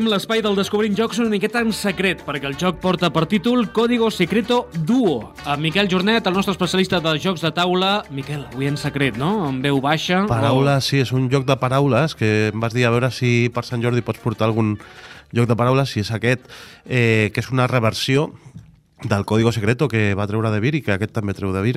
Farem l'espai del Descobrint Jocs una miqueta en secret, perquè el joc porta per títol Código Secreto Duo. Amb Miquel Jornet, el nostre especialista de jocs de taula. Miquel, avui en secret, no? Amb veu baixa. Paraules, sí, és un joc de paraules que em vas dir a veure si per Sant Jordi pots portar algun joc de paraules, si és aquest, eh, que és una reversió del Código Secreto que va treure de Vir i que aquest també treu de Vir.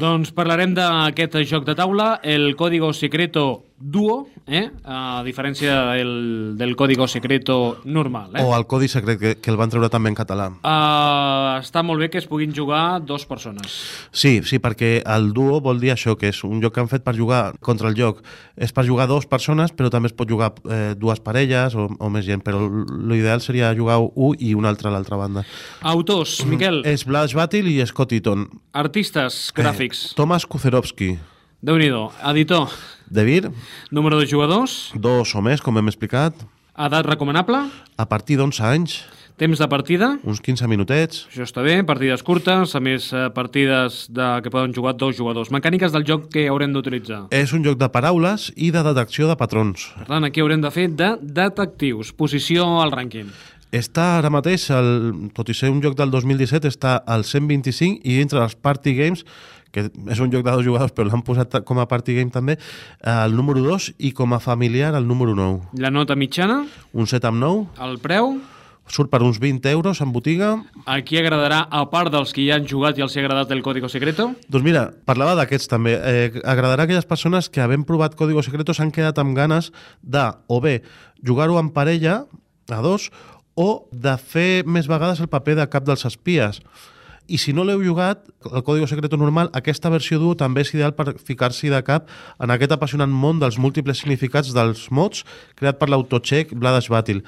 Doncs parlarem d'aquest joc de taula, el Código Secreto Duo, eh? a diferència del, del Código Secreto normal. Eh? O el Codi Secret, que, que el van treure també en català. Uh, està molt bé que es puguin jugar dos persones. Sí, sí, perquè el duo vol dir això, que és un joc que han fet per jugar contra el joc. És per jugar dos persones, però també es pot jugar eh, dues parelles o, o més gent, però l'ideal seria jugar un i un altre a l'altra banda. Autors, Miquel. És Blash Battle i Scott Eaton. Artistes gràfics. Eh, Thomas Kuzerovski. Déu nhi Editor. De Vir. Número de jugadors. Dos o més, com hem explicat. Edat recomanable. A partir d'11 anys. Temps de partida. Uns 15 minutets. Això està bé, partides curtes, a més eh, partides de, que poden jugar dos jugadors. Mecàniques del joc que haurem d'utilitzar. És un joc de paraules i de detecció de patrons. Per tant, aquí haurem de fer de detectius. Posició al rànquing. Està ara mateix, el, tot i ser un joc del 2017, està al 125 i entre els party games que és un joc de dos jugadors, però l'han posat com a party game també, el número 2 i com a familiar el número 9. La nota mitjana? Un 7 amb 9. El preu? Surt per uns 20 euros en botiga. A qui agradarà, a part dels que ja han jugat i els ha agradat el Código Secreto? Doncs mira, parlava d'aquests també. Eh, agradarà a aquelles persones que, havent provat Código Secreto, s'han quedat amb ganes de, o bé, jugar-ho en parella, a dos, o de fer més vegades el paper de cap dels espies. I si no l'heu jugat, el Código Secreto normal, aquesta versió duo també és ideal per ficar-s'hi de cap en aquest apassionant món dels múltiples significats dels mots creat per l'autocheck Bladash Battle.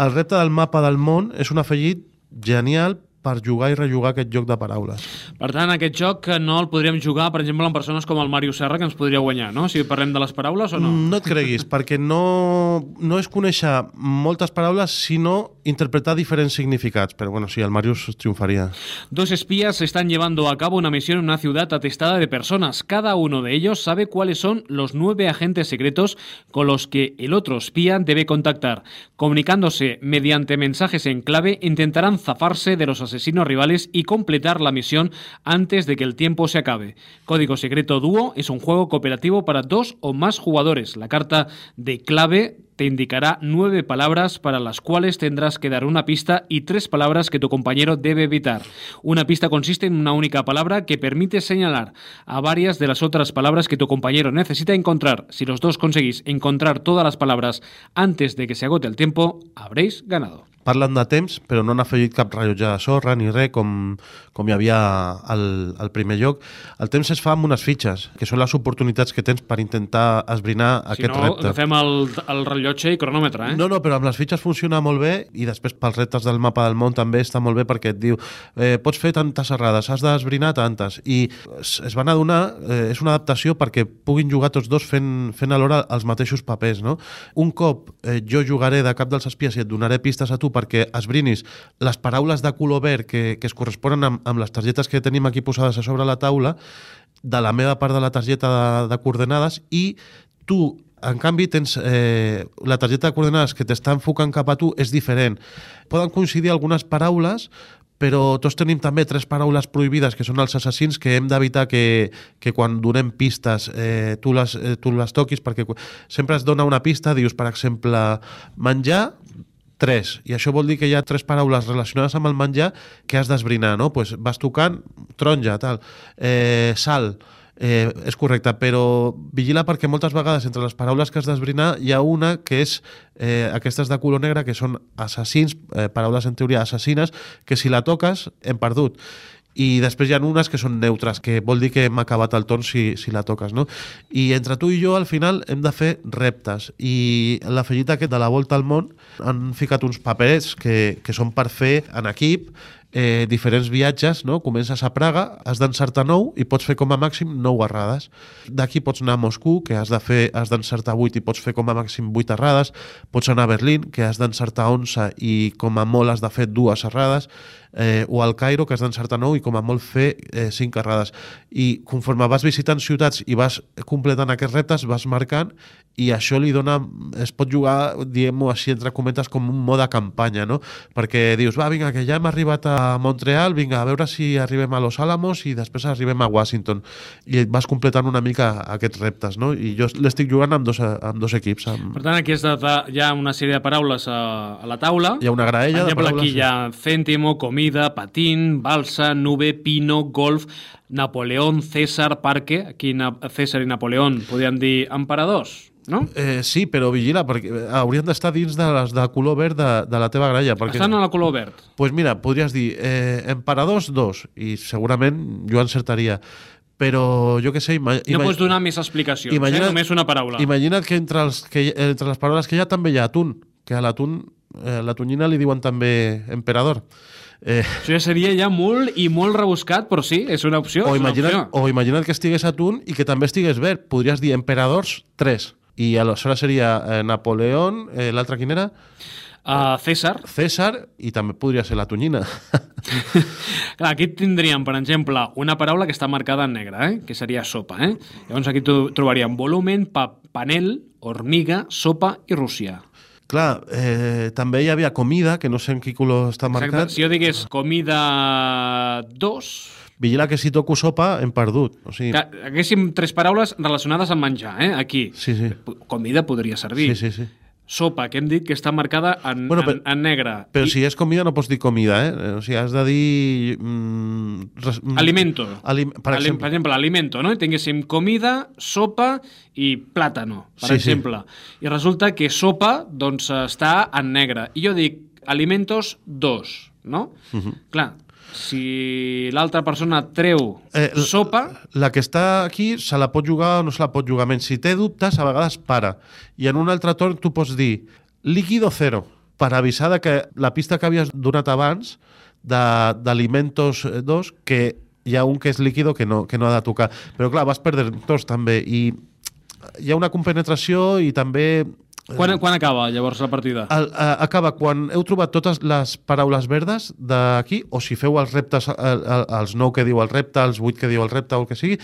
El repte del mapa del món és un afegit genial per jugar i rejugar aquest joc de paraules. Per tant, aquest joc no el podríem jugar, per exemple, amb persones com el Mario Serra, que ens podria guanyar, no? Si parlem de les paraules o no? No et creguis, perquè no, no és conèixer moltes paraules, sinó interpretar diferents significats. Però bueno, sí, el triomfaria. Dos espías están llevando a cabo una misión en una ciudad atestada de personas. Cada uno de ellos sabe cuáles son los nueve agentes secretos con los que el otro espía debe contactar. Comunicándose mediante mensajes en clave, intentarán zafarse de los asesinos rivales y completar la misión antes de que el tiempo se acabe. Código Secreto Dúo es un juego cooperativo para dos o más jugadores. La carta de clave te indicará nueve palabras para las cuales tendrás que dar una pista y tres palabras que tu compañero debe evitar. Una pista consiste en una única palabra que permite señalar a varias de las otras palabras que tu compañero necesita encontrar. Si los dos conseguís encontrar todas las palabras antes de que se agote el tiempo, habréis ganado. Parlen de temps, però no han afegit cap rellotge de sorra ni res, com, com hi havia al, al primer lloc. El temps es fa amb unes fitxes, que són les oportunitats que tens per intentar esbrinar si aquest no, repte. Si no, agafem el, el rellotge i cronòmetre, eh? No, no, però amb les fitxes funciona molt bé i després pels reptes del mapa del món també està molt bé perquè et diu eh, pots fer tantes errades, has d'esbrinar tantes i es, es van adonar, eh, és una adaptació perquè puguin jugar tots dos fent, fent alhora els mateixos papers, no? Un cop eh, jo jugaré de cap dels espies i et donaré pistes a tu perquè esbrinis les paraules de color verd que, que es corresponen amb, amb les targetes que tenim aquí posades a sobre la taula de la meva part de la targeta de, de coordenades i tu en canvi, tens eh, la targeta de coordenades que t'està enfocant cap a tu és diferent. Poden coincidir algunes paraules, però tots tenim també tres paraules prohibides que són els assassins que hem d'evitar que, que quan donem pistes eh, tu, les, eh, tu les toquis perquè sempre es dona una pista, dius per exemple menjar, tres, i això vol dir que hi ha tres paraules relacionades amb el menjar que has d'esbrinar, no? Pues vas tocant taronja, tal, eh, sal, eh, és correcte, però vigila perquè moltes vegades entre les paraules que has d'esbrinar hi ha una que és eh, aquestes de color negre que són assassins, eh, paraules en teoria assassines, que si la toques hem perdut i després hi ha unes que són neutres, que vol dir que hem acabat el torn si, si la toques, no? I entre tu i jo, al final, hem de fer reptes. I l'afegit aquest de la volta al món han ficat uns papers que, que són per fer en equip eh, diferents viatges, no? comences a Praga, has d'encertar 9 i pots fer com a màxim 9 errades. D'aquí pots anar a Moscou, que has de fer has d'encertar 8 i pots fer com a màxim 8 errades. Pots anar a Berlín, que has d'encertar 11 i com a molt has de fer dues errades eh, o al Cairo, que has d'encertar 9 i com a molt fer eh, 5 errades. I conforme vas visitant ciutats i vas completant aquests reptes, vas marcant i això li dona... Es pot jugar, diguem-ho així, entre cometes, com un mode campanya, no? Perquè dius, va, vinga, que ja hem arribat a Montreal, vinga, a veure si arribem a Los Álamos i després arribem a Washington. I vas completant una mica aquests reptes, no? I jo l'estic jugant amb dos, amb dos equips. Amb... Per tant, aquí hi ha una sèrie de paraules a, a la taula. Hi ha una graella de paraules. aquí hi ha cèntimo, comida, patín, balsa, nube, pino, golf, Napoleón, César, parque. Aquí César i Napoleón podríem dir emperadors, no? Eh, sí, però vigila, perquè haurien d'estar dins de les de color verd de, de la teva gralla. Perquè... Estan a la color verd. pues mira, podries dir eh, emperadors dos, i segurament jo encertaria. Però jo què sé... Ima no pots donar més explicacions, imagina't- eh? només una paraula. Imagina't que entre, els, que entre les paraules que hi ha també hi ha atún, que a l'atún, eh, la tonyina li diuen també emperador. Eh, Això ja seria ja molt i molt rebuscat, però sí, és una opció. o, és una imagina't, opció. o imagina't que estigués atún i que també estigués verd. Podries dir emperadors 3. I aleshores seria eh, Napoleón, eh, l'altre quin era? Uh, César. César, i també podria ser la tonyina. Clar, aquí tindríem, per exemple, una paraula que està marcada en negre, eh? que seria sopa. Eh? Llavors aquí trobaríem volumen, pa panel, hormiga, sopa i Rússia. Clar, eh, també hi havia comida, que no sé en quin color està Exacte. marcat. Si jo digués comida 2, Vigila que si toco sopa hem perdut. O sigui, que haguéssim tres paraules relacionades amb menjar, eh? aquí. Sí, sí. Comida podria servir. Sí, sí, sí. Sopa, que hem dit que està marcada en, Bueno, en, en negre. Però I- si és comida no pots dir comida, eh? O sigui, has de dir... Mm, res, mm, Alimento. Alim per Alim- exemple. per exemple, alimento, no? I tinguéssim comida, sopa i plàtano, per Sí, sí. exemple. I resulta que sopa, doncs, està en negre. I jo dic alimentos dos, no? Uh Mhm. -huh. Clar, si l'altra persona treu Eh, eh, sopa, La que està aquí se la pot jugar o no se la pot jugar. Menys si té dubtes, a vegades para. I en un altre torn tu pots dir líquido cero, per avisar de que la pista que havies donat abans d'Alimentos 2, que hi ha un que és líquido que no, que no ha de tocar. Però clar, vas perdre tots també. I hi ha una compenetració i també... quan, quan acaba llavors la partida? El, eh, acaba quan heu trobat totes les paraules verdes d'aquí, o si feu els reptes, el, el, els 9 que diu el repte, els 8 que diu el repte o el que sigui,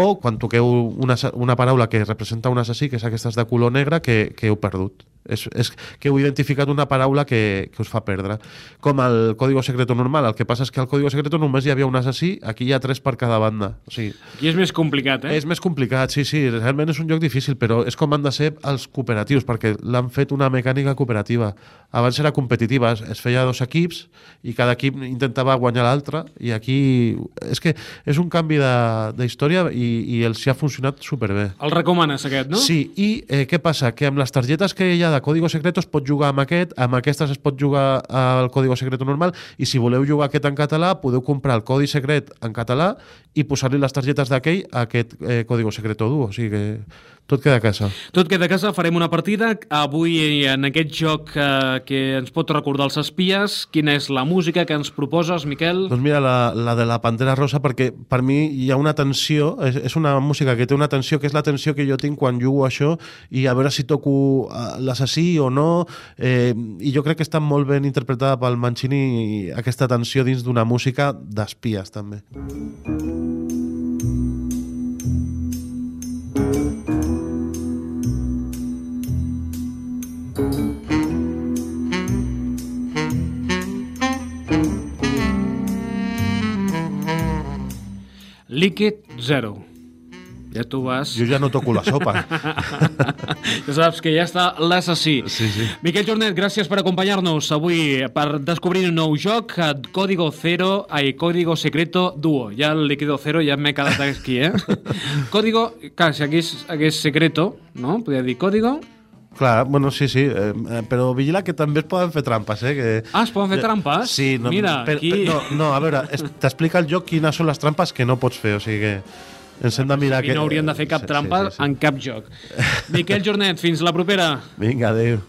o quan toqueu una, una paraula que representa un assassí, que és aquestes de color negre, que, que heu perdut. És, és que heu identificat una paraula que, que us fa perdre. Com el código secreto normal. El que passa és que al código secreto només hi havia un assassí, aquí hi ha tres per cada banda. O sigui, Aquí és més complicat, eh? és més complicat, sí, sí, realment és un joc difícil, però és com han de ser els cooperatius, perquè l'han fet una mecànica cooperativa. Abans era competitiva, es, es feia dos equips i cada equip intentava guanyar l'altre, i aquí és que és un canvi de- d'història i, i els hi ha funcionat superbé. El recomanes, aquest, no? Sí, i eh, què passa? Que amb les targetes que hi ha de Código Secreto es pot jugar amb aquest, amb aquestes es pot jugar al Código Secreto normal, i si voleu jugar aquest en català, podeu comprar el Codi Secret en català i posar-li les targetes d'aquell a aquest eh, Código Secreto duo. O sigui que tot queda a casa. Tot queda a casa, farem una partida. Avui, en aquest joc eh, que ens pot recordar els espies, quina és la música que ens proposes, Miquel? Doncs mira, la, la de la Pantera Rosa, perquè per mi hi ha una tensió, és, és una música que té una tensió, que és la tensió que jo tinc quan jugo això, i a veure si toco eh, l'assassí o no, eh, i jo crec que està molt ben interpretada pel Mancini aquesta tensió dins d'una música d'espies, també. Líquid zero. Ja tu vas... Jo ja no toco la sopa. Ja saps que ja està l'assassí. Sí, sí. Miquel Jornet, gràcies per acompanyar-nos avui per descobrir un nou joc, Código Cero, ai, Código Secreto Duo. Ja el Líquido Cero ja m'he quedat aquí, eh? Código, clar, si hagués, hagués secreto, no? Podria dir código... Clar, bueno, sí, sí, eh, eh, però vigila que també es poden fer trampes, eh? Que... Ah, es poden fer trampes? Sí, no, Mira, però, aquí- però, no, no, a veure, t'explica el joc quines són les trampes que no pots fer, o sigui que ens hem de mirar... Aquí que... no haurien de fer cap trampa sí, sí, sí. en cap joc. Miquel Jornet, fins la propera. Vinga, adéu.